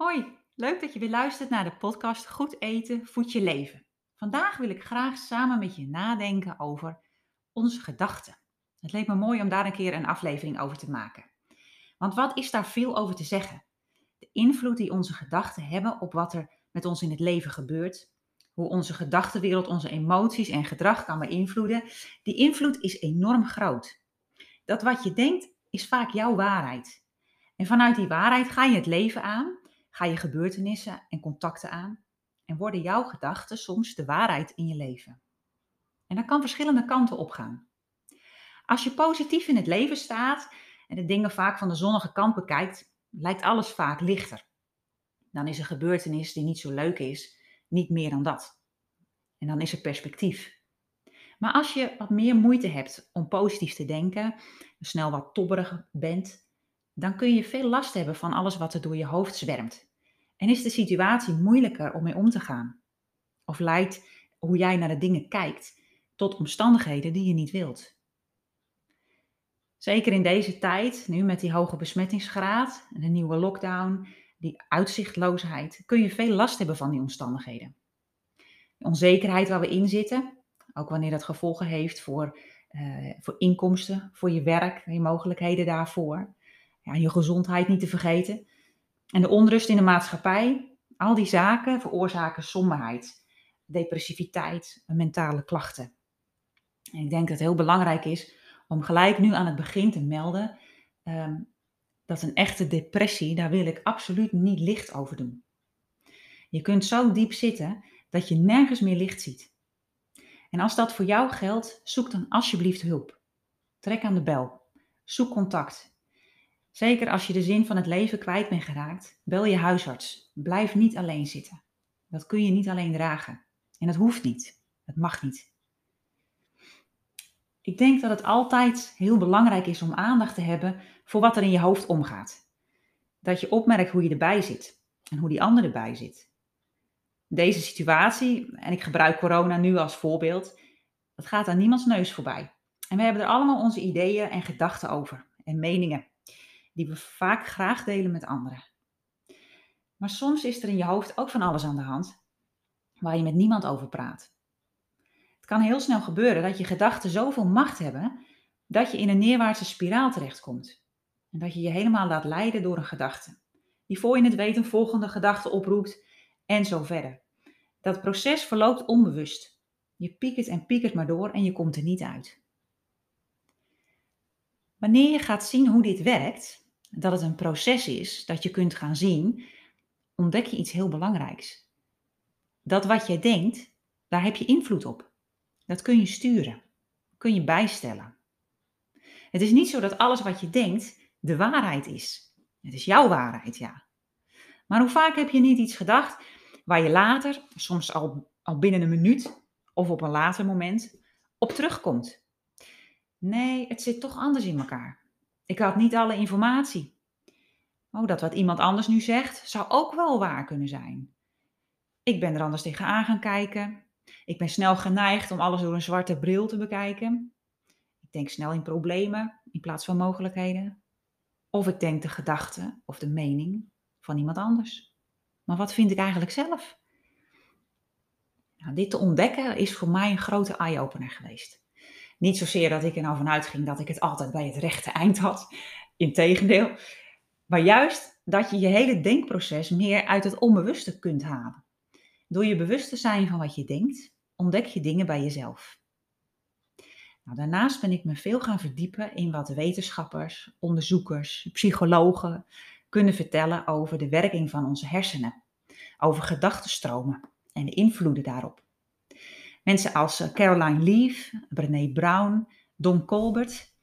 Hoi, leuk dat je weer luistert naar de podcast Goed eten, voed je leven. Vandaag wil ik graag samen met je nadenken over onze gedachten. Het leek me mooi om daar een keer een aflevering over te maken. Want wat is daar veel over te zeggen? De invloed die onze gedachten hebben op wat er met ons in het leven gebeurt, hoe onze gedachtenwereld onze emoties en gedrag kan beïnvloeden, die invloed is enorm groot. Dat wat je denkt is vaak jouw waarheid. En vanuit die waarheid ga je het leven aan Ga je gebeurtenissen en contacten aan en worden jouw gedachten soms de waarheid in je leven. En dat kan verschillende kanten opgaan. Als je positief in het leven staat en de dingen vaak van de zonnige kant bekijkt, lijkt alles vaak lichter. Dan is een gebeurtenis die niet zo leuk is, niet meer dan dat. En dan is er perspectief. Maar als je wat meer moeite hebt om positief te denken, snel wat tobberig bent, dan kun je veel last hebben van alles wat er door je hoofd zwermt. En is de situatie moeilijker om mee om te gaan? Of leidt hoe jij naar de dingen kijkt tot omstandigheden die je niet wilt? Zeker in deze tijd, nu met die hoge besmettingsgraad, de nieuwe lockdown, die uitzichtloosheid, kun je veel last hebben van die omstandigheden. De onzekerheid waar we in zitten, ook wanneer dat gevolgen heeft voor, uh, voor inkomsten, voor je werk, je mogelijkheden daarvoor ja, je gezondheid niet te vergeten. En de onrust in de maatschappij, al die zaken veroorzaken somberheid, depressiviteit en mentale klachten. En ik denk dat het heel belangrijk is om gelijk nu aan het begin te melden um, dat een echte depressie, daar wil ik absoluut niet licht over doen. Je kunt zo diep zitten dat je nergens meer licht ziet. En als dat voor jou geldt, zoek dan alsjeblieft hulp. Trek aan de bel. Zoek contact. Zeker als je de zin van het leven kwijt bent geraakt, bel je huisarts. Blijf niet alleen zitten. Dat kun je niet alleen dragen. En dat hoeft niet. Het mag niet. Ik denk dat het altijd heel belangrijk is om aandacht te hebben voor wat er in je hoofd omgaat. Dat je opmerkt hoe je erbij zit en hoe die ander erbij zit. Deze situatie, en ik gebruik corona nu als voorbeeld, dat gaat aan niemands neus voorbij. En we hebben er allemaal onze ideeën en gedachten over en meningen die we vaak graag delen met anderen. Maar soms is er in je hoofd ook van alles aan de hand waar je met niemand over praat. Het kan heel snel gebeuren dat je gedachten zoveel macht hebben dat je in een neerwaartse spiraal terechtkomt. En dat je je helemaal laat leiden door een gedachte. Die voor je het weet een volgende gedachte oproept en zo verder. Dat proces verloopt onbewust. Je piekert en piekert maar door en je komt er niet uit. Wanneer je gaat zien hoe dit werkt, dat het een proces is dat je kunt gaan zien, ontdek je iets heel belangrijks. Dat wat jij denkt, daar heb je invloed op. Dat kun je sturen, kun je bijstellen. Het is niet zo dat alles wat je denkt de waarheid is. Het is jouw waarheid, ja. Maar hoe vaak heb je niet iets gedacht waar je later, soms al, al binnen een minuut of op een later moment, op terugkomt? Nee, het zit toch anders in elkaar. Ik had niet alle informatie. Oh, dat wat iemand anders nu zegt, zou ook wel waar kunnen zijn. Ik ben er anders tegenaan gaan kijken. Ik ben snel geneigd om alles door een zwarte bril te bekijken. Ik denk snel in problemen in plaats van mogelijkheden. Of ik denk de gedachte of de mening van iemand anders. Maar wat vind ik eigenlijk zelf? Nou, dit te ontdekken is voor mij een grote eye-opener geweest. Niet zozeer dat ik er nou vanuit ging dat ik het altijd bij het rechte eind had. Integendeel. Maar juist dat je je hele denkproces meer uit het onbewuste kunt halen. Door je bewust te zijn van wat je denkt, ontdek je dingen bij jezelf. Nou, daarnaast ben ik me veel gaan verdiepen in wat wetenschappers, onderzoekers, psychologen kunnen vertellen over de werking van onze hersenen, over gedachtenstromen en de invloeden daarop. Mensen als eh, Caroline Leaf, Brené Brown, Don Colbert,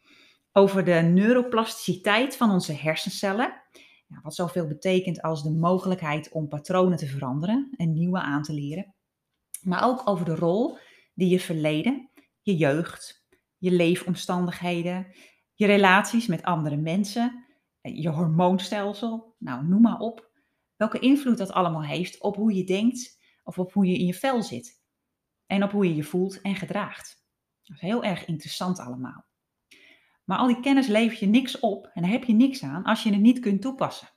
over de neuroplasticiteit van onze hersencellen. Wat zoveel betekent als de mogelijkheid om patronen te veranderen en nieuwe aan te leren. Maar ook over de rol die je verleden, je jeugd, je leefomstandigheden, je relaties met andere mensen, eh, je hormoonstelsel, nou noem maar op. Welke invloed dat allemaal heeft op hoe je denkt of op hoe je in je vel zit en op hoe je je voelt en gedraagt. Dat is heel erg interessant allemaal. Maar al die kennis levert je niks op en daar heb je niks aan als je het niet kunt toepassen.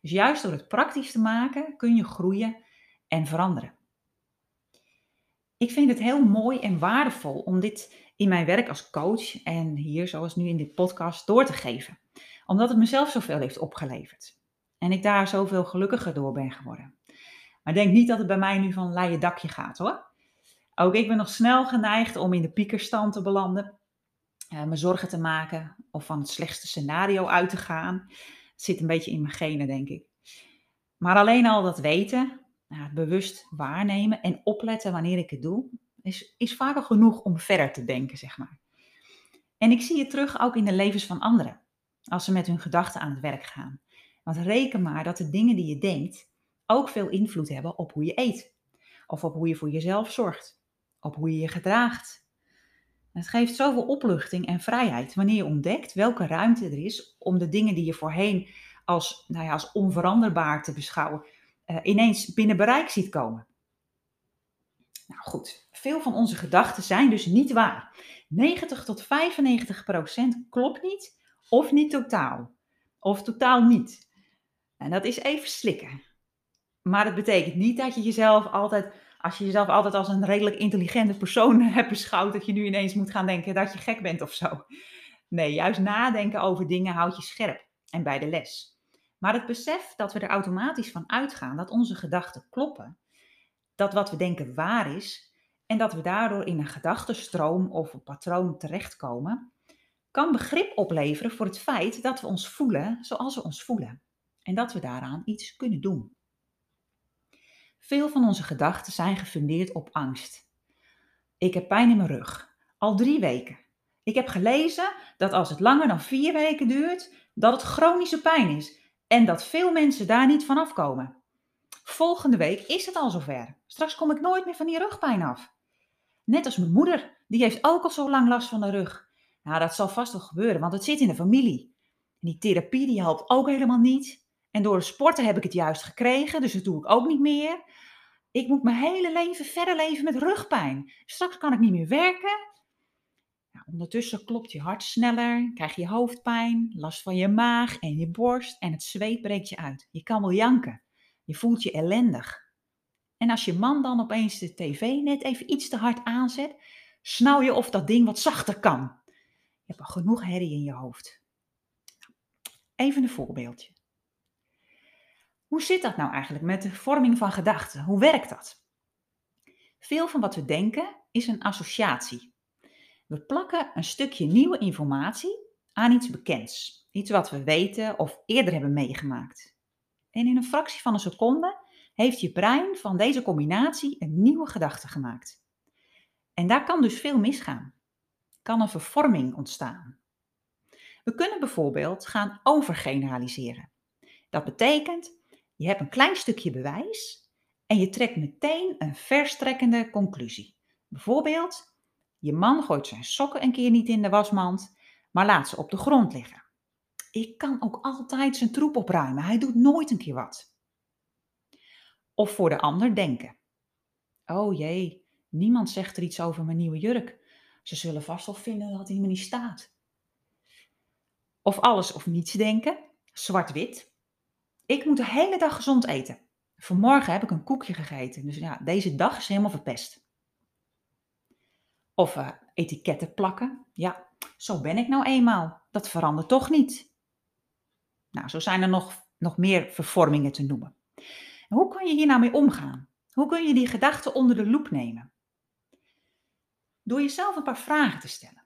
Dus juist door het praktisch te maken kun je groeien en veranderen. Ik vind het heel mooi en waardevol om dit in mijn werk als coach en hier zoals nu in dit podcast door te geven. Omdat het mezelf zoveel heeft opgeleverd. En ik daar zoveel gelukkiger door ben geworden. Maar denk niet dat het bij mij nu van leien dakje gaat hoor. Ook ik ben nog snel geneigd om in de piekerstand te belanden. Uh, me zorgen te maken of van het slechtste scenario uit te gaan. Het zit een beetje in mijn genen denk ik. Maar alleen al dat weten, nou, het bewust waarnemen en opletten wanneer ik het doe, is, is genoeg om verder te denken, zeg maar. En ik zie het terug ook in de levens van anderen, als ze met hun gedachten aan het werk gaan. Want reken maar dat de dingen die je denkt ook veel invloed hebben op hoe je eet. Of op hoe je voor jezelf zorgt. Op hoe je je gedraagt. Het geeft zoveel opluchting en vrijheid wanneer je ontdekt welke ruimte er is om de dingen die je voorheen als, nou ja, als onveranderbaar te beschouwen, uh, ineens binnen bereik ziet komen. Nou goed, veel van onze gedachten zijn dus niet waar. 90 tot 95 procent klopt niet of niet totaal. Of totaal niet. En dat is even slikken. Maar het betekent niet dat je jezelf altijd, als je jezelf altijd als een redelijk intelligente persoon hebt beschouwd, dat je nu ineens moet gaan denken dat je gek bent of zo. Nee, juist nadenken over dingen houdt je scherp en bij de les. Maar het besef dat we er automatisch van uitgaan dat onze gedachten kloppen, dat wat we denken waar is en dat we daardoor in een gedachtenstroom of een patroon terechtkomen, kan begrip opleveren voor het feit dat we ons voelen zoals we ons voelen en dat we daaraan iets kunnen doen. Veel van onze gedachten zijn gefundeerd op angst. Ik heb pijn in mijn rug, al drie weken. Ik heb gelezen dat als het langer dan vier weken duurt, dat het chronische pijn is en dat veel mensen daar niet van afkomen. Volgende week is het al zover. Straks kom ik nooit meer van die rugpijn af. Net als mijn moeder, die heeft ook al zo lang last van de rug. Nou, dat zal vast wel gebeuren, want het zit in de familie. En die therapie die helpt ook helemaal niet. En door sporten heb ik het juist gekregen, dus dat doe ik ook niet meer. Ik moet mijn hele leven verder leven met rugpijn. Straks kan ik niet meer werken. Nou, ondertussen klopt je hart sneller, krijg je hoofdpijn, last van je maag en je borst en het zweet breekt je uit. Je kan wel janken. Je voelt je ellendig. En als je man dan opeens de tv net even iets te hard aanzet, snauw je of dat ding wat zachter kan. Je hebt al genoeg herrie in je hoofd. Even een voorbeeldje. Hoe zit dat nou eigenlijk met de vorming van gedachten? Hoe werkt dat? Veel van wat we denken is een associatie. We plakken een stukje nieuwe informatie aan iets bekends. Iets wat we weten of eerder hebben meegemaakt. En in een fractie van een seconde heeft je brein van deze combinatie een nieuwe gedachte gemaakt. En daar kan dus veel misgaan. Kan een vervorming ontstaan. We kunnen bijvoorbeeld gaan overgeneraliseren. Dat betekent, je hebt een klein stukje bewijs en je trekt meteen een verstrekkende conclusie. Bijvoorbeeld, je man gooit zijn sokken een keer niet in de wasmand, maar laat ze op de grond liggen. Ik kan ook altijd zijn troep opruimen. Hij doet nooit een keer wat. Of voor de ander denken. Oh jee, niemand zegt er iets over mijn nieuwe jurk. Ze zullen vast wel vinden dat hij me niet staat. Of alles of niets denken. Zwart-wit. Ik moet de hele dag gezond eten. Vanmorgen heb ik een koekje gegeten. Dus ja, deze dag is helemaal verpest. Of uh, etiketten plakken. Ja, zo ben ik nou eenmaal. Dat verandert toch niet. Nou, zo zijn er nog, nog meer vervormingen te noemen. En hoe kan je hier nou mee omgaan? Hoe kun je die gedachten onder de loep nemen? Door jezelf een paar vragen te stellen.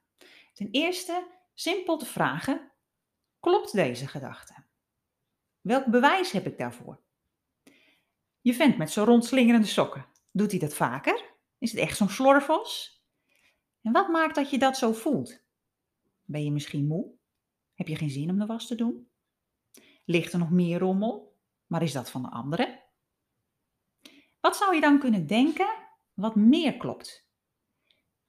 Ten eerste, simpel te vragen: klopt deze gedachte? Welk bewijs heb ik daarvoor? Je vent met zo'n rondslingerende sokken. Doet hij dat vaker? Is het echt zo'n slorvos? En wat maakt dat je dat zo voelt? Ben je misschien moe? Heb je geen zin om de was te doen? Ligt er nog meer rommel? Maar is dat van de anderen? Wat zou je dan kunnen denken wat meer klopt?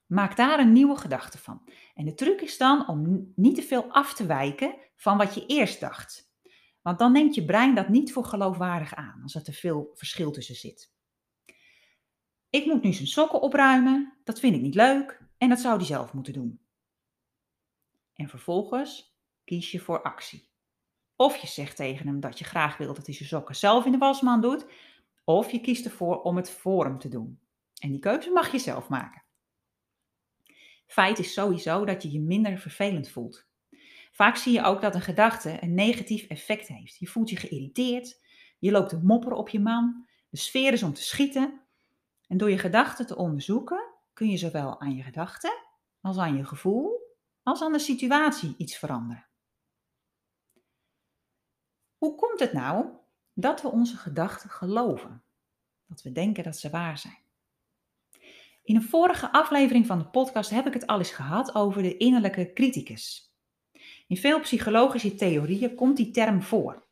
Maak daar een nieuwe gedachte van. En de truc is dan om niet te veel af te wijken van wat je eerst dacht. Want dan neemt je brein dat niet voor geloofwaardig aan, als er te veel verschil tussen zit. Ik moet nu zijn sokken opruimen, dat vind ik niet leuk. En dat zou hij zelf moeten doen. En vervolgens kies je voor actie. Of je zegt tegen hem dat je graag wilt dat hij zijn sokken zelf in de wasman doet. Of je kiest ervoor om het voor hem te doen. En die keuze mag je zelf maken. Feit is sowieso dat je je minder vervelend voelt. Vaak zie je ook dat een gedachte een negatief effect heeft. Je voelt je geïrriteerd, je loopt te mopperen op je man, de sfeer is om te schieten. En door je gedachten te onderzoeken kun je zowel aan je gedachten als aan je gevoel als aan de situatie iets veranderen. Hoe komt het nou dat we onze gedachten geloven? Dat we denken dat ze waar zijn? In een vorige aflevering van de podcast heb ik het al eens gehad over de innerlijke criticus. In veel psychologische theorieën komt die term voor.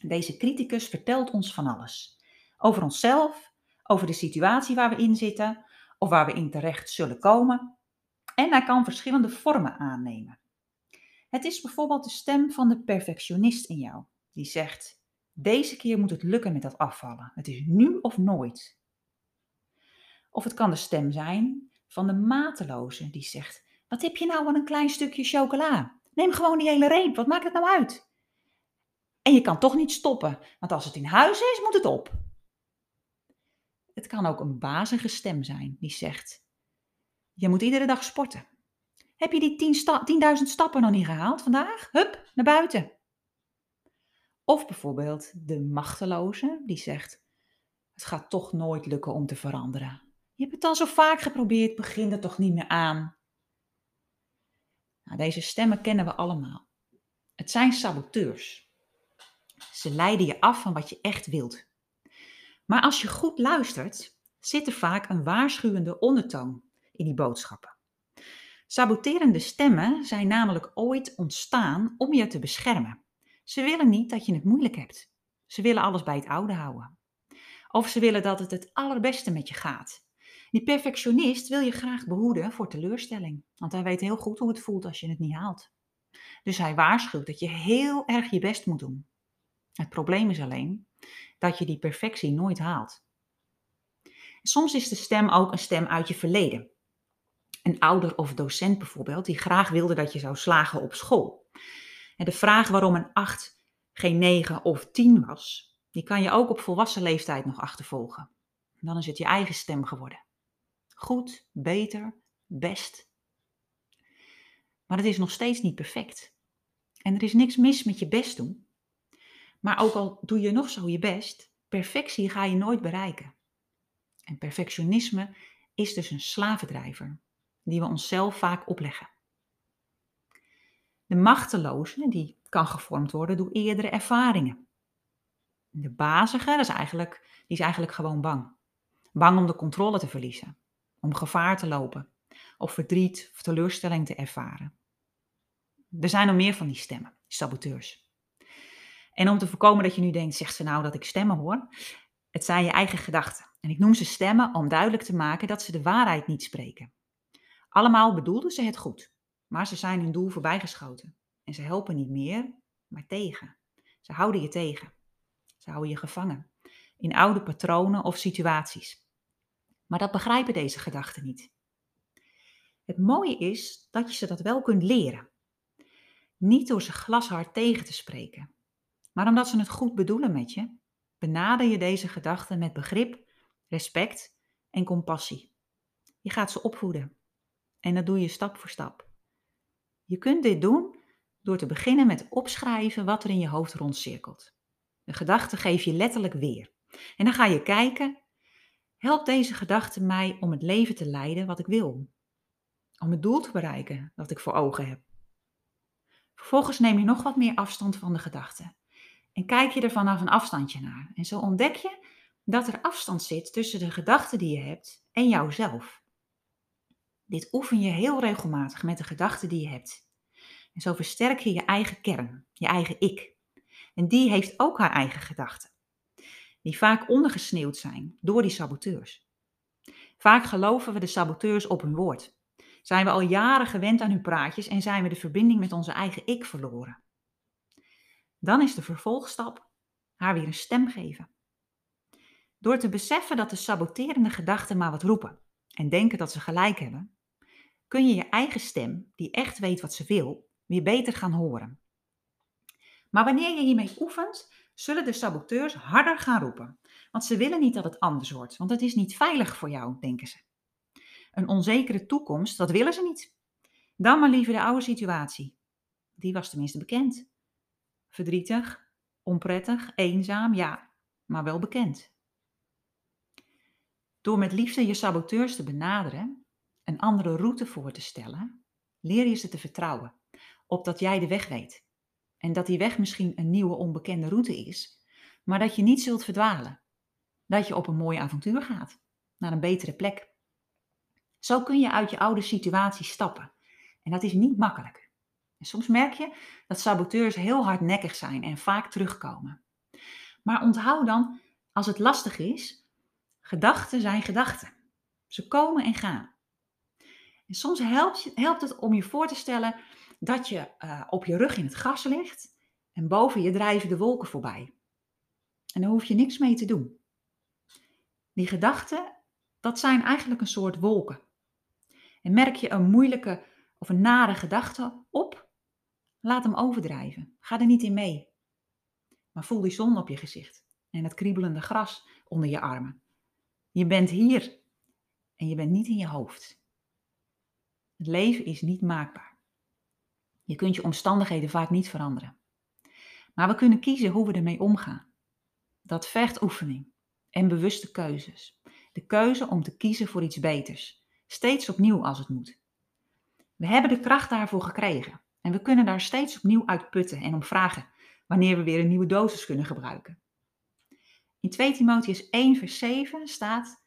Deze criticus vertelt ons van alles. Over onszelf, over de situatie waar we in zitten of waar we in terecht zullen komen. En hij kan verschillende vormen aannemen. Het is bijvoorbeeld de stem van de perfectionist in jou, die zegt: Deze keer moet het lukken met dat afvallen. Het is nu of nooit. Of het kan de stem zijn van de mateloze, die zegt: Wat heb je nou aan een klein stukje chocola? Neem gewoon die hele reep, wat maakt het nou uit? En je kan toch niet stoppen, want als het in huis is, moet het op. Het kan ook een bazige stem zijn die zegt: Je moet iedere dag sporten. Heb je die 10.000 sta stappen nog niet gehaald vandaag? Hup, naar buiten. Of bijvoorbeeld de machteloze die zegt: Het gaat toch nooit lukken om te veranderen. Je hebt het al zo vaak geprobeerd, begin er toch niet meer aan. Deze stemmen kennen we allemaal. Het zijn saboteurs. Ze leiden je af van wat je echt wilt. Maar als je goed luistert, zit er vaak een waarschuwende ondertoon in die boodschappen. Saboterende stemmen zijn namelijk ooit ontstaan om je te beschermen. Ze willen niet dat je het moeilijk hebt. Ze willen alles bij het oude houden. Of ze willen dat het het allerbeste met je gaat. Die perfectionist wil je graag behoeden voor teleurstelling, want hij weet heel goed hoe het voelt als je het niet haalt. Dus hij waarschuwt dat je heel erg je best moet doen. Het probleem is alleen dat je die perfectie nooit haalt. Soms is de stem ook een stem uit je verleden. Een ouder of docent bijvoorbeeld, die graag wilde dat je zou slagen op school. En de vraag waarom een 8 geen 9 of 10 was, die kan je ook op volwassen leeftijd nog achtervolgen. Dan is het je eigen stem geworden. Goed, beter, best. Maar het is nog steeds niet perfect. En er is niks mis met je best doen. Maar ook al doe je nog zo je best, perfectie ga je nooit bereiken. En perfectionisme is dus een slavendrijver die we onszelf vaak opleggen. De machteloze die kan gevormd worden door eerdere ervaringen. De bazige, dat is eigenlijk, die is eigenlijk gewoon bang. Bang om de controle te verliezen, om gevaar te lopen, of verdriet of teleurstelling te ervaren. Er zijn nog meer van die stemmen, saboteurs. En om te voorkomen dat je nu denkt, zegt ze nou dat ik stemmen hoor? Het zijn je eigen gedachten. En ik noem ze stemmen om duidelijk te maken dat ze de waarheid niet spreken. Allemaal bedoelden ze het goed, maar ze zijn hun doel voorbijgeschoten. En ze helpen niet meer, maar tegen. Ze houden je tegen. Ze houden je gevangen in oude patronen of situaties. Maar dat begrijpen deze gedachten niet. Het mooie is dat je ze dat wel kunt leren. Niet door ze glashard tegen te spreken, maar omdat ze het goed bedoelen met je, benader je deze gedachten met begrip, respect en compassie. Je gaat ze opvoeden. En dat doe je stap voor stap. Je kunt dit doen door te beginnen met opschrijven wat er in je hoofd rondcirkelt. De gedachte geef je letterlijk weer. En dan ga je kijken, helpt deze gedachte mij om het leven te leiden wat ik wil? Om het doel te bereiken dat ik voor ogen heb? Vervolgens neem je nog wat meer afstand van de gedachte en kijk je er vanaf een afstandje naar. En zo ontdek je dat er afstand zit tussen de gedachten die je hebt en jouzelf. Dit oefen je heel regelmatig met de gedachten die je hebt. En zo versterk je je eigen kern, je eigen ik. En die heeft ook haar eigen gedachten, die vaak ondergesneeuwd zijn door die saboteurs. Vaak geloven we de saboteurs op hun woord. Zijn we al jaren gewend aan hun praatjes en zijn we de verbinding met onze eigen ik verloren. Dan is de vervolgstap haar weer een stem geven. Door te beseffen dat de saboterende gedachten maar wat roepen en denken dat ze gelijk hebben, kun je je eigen stem, die echt weet wat ze wil, weer beter gaan horen. Maar wanneer je hiermee oefent, zullen de saboteurs harder gaan roepen. Want ze willen niet dat het anders wordt, want het is niet veilig voor jou, denken ze. Een onzekere toekomst, dat willen ze niet. Dan maar liever de oude situatie. Die was tenminste bekend. Verdrietig, onprettig, eenzaam, ja, maar wel bekend. Door met liefde je saboteurs te benaderen, een andere route voor te stellen, leer je ze te vertrouwen op dat jij de weg weet. En dat die weg misschien een nieuwe onbekende route is, maar dat je niet zult verdwalen. Dat je op een mooi avontuur gaat, naar een betere plek. Zo kun je uit je oude situatie stappen. En dat is niet makkelijk. En soms merk je dat saboteurs heel hardnekkig zijn en vaak terugkomen. Maar onthoud dan, als het lastig is, gedachten zijn gedachten. Ze komen en gaan. En soms helpt, helpt het om je voor te stellen dat je uh, op je rug in het gras ligt en boven je drijven de wolken voorbij. En daar hoef je niks mee te doen. Die gedachten, dat zijn eigenlijk een soort wolken. En merk je een moeilijke of een nare gedachte op, laat hem overdrijven. Ga er niet in mee. Maar voel die zon op je gezicht en het kriebelende gras onder je armen. Je bent hier en je bent niet in je hoofd. Het leven is niet maakbaar. Je kunt je omstandigheden vaak niet veranderen. Maar we kunnen kiezen hoe we ermee omgaan. Dat vergt oefening en bewuste keuzes. De keuze om te kiezen voor iets beters. Steeds opnieuw als het moet. We hebben de kracht daarvoor gekregen. En we kunnen daar steeds opnieuw uit putten en om vragen wanneer we weer een nieuwe dosis kunnen gebruiken. In 2 Timotheus 1 vers 7 staat,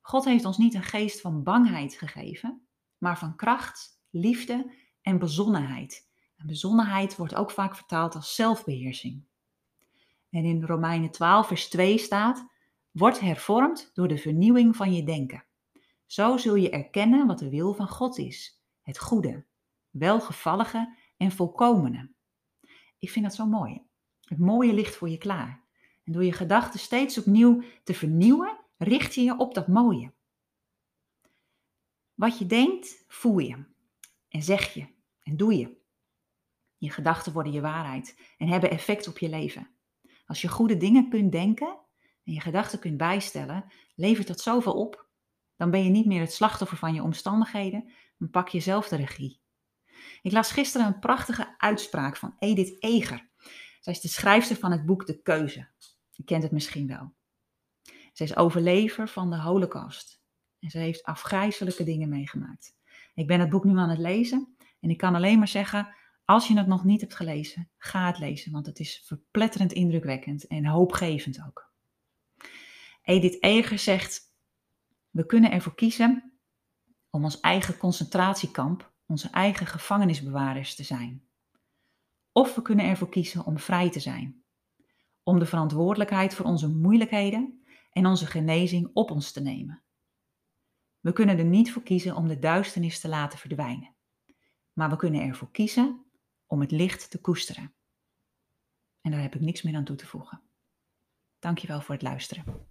God heeft ons niet een geest van bangheid gegeven, maar van kracht, liefde en bezonnenheid. En bezonnenheid wordt ook vaak vertaald als zelfbeheersing. En in Romeinen 12 vers 2 staat, word hervormd door de vernieuwing van je denken. Zo zul je erkennen wat de wil van God is, het goede, welgevallige en volkomene. Ik vind dat zo mooi. Het mooie ligt voor je klaar. En door je gedachten steeds opnieuw te vernieuwen, richt je je op dat mooie. Wat je denkt, voel je. En zeg je. En doe je. Je gedachten worden je waarheid en hebben effect op je leven. Als je goede dingen kunt denken en je gedachten kunt bijstellen, levert dat zoveel op. Dan ben je niet meer het slachtoffer van je omstandigheden, dan pak je zelf de regie. Ik las gisteren een prachtige uitspraak van Edith Eger. Zij is de schrijfster van het boek De Keuze. Je kent het misschien wel. Zij is overlever van de Holocaust. En ze heeft afgrijzelijke dingen meegemaakt. Ik ben het boek nu aan het lezen en ik kan alleen maar zeggen, als je het nog niet hebt gelezen, ga het lezen, want het is verpletterend indrukwekkend en hoopgevend ook. Edith Eger zegt, we kunnen ervoor kiezen om ons eigen concentratiekamp onze eigen gevangenisbewarers te zijn. Of we kunnen ervoor kiezen om vrij te zijn, om de verantwoordelijkheid voor onze moeilijkheden en onze genezing op ons te nemen. We kunnen er niet voor kiezen om de duisternis te laten verdwijnen, maar we kunnen ervoor kiezen om het licht te koesteren. En daar heb ik niks meer aan toe te voegen. Dankjewel voor het luisteren.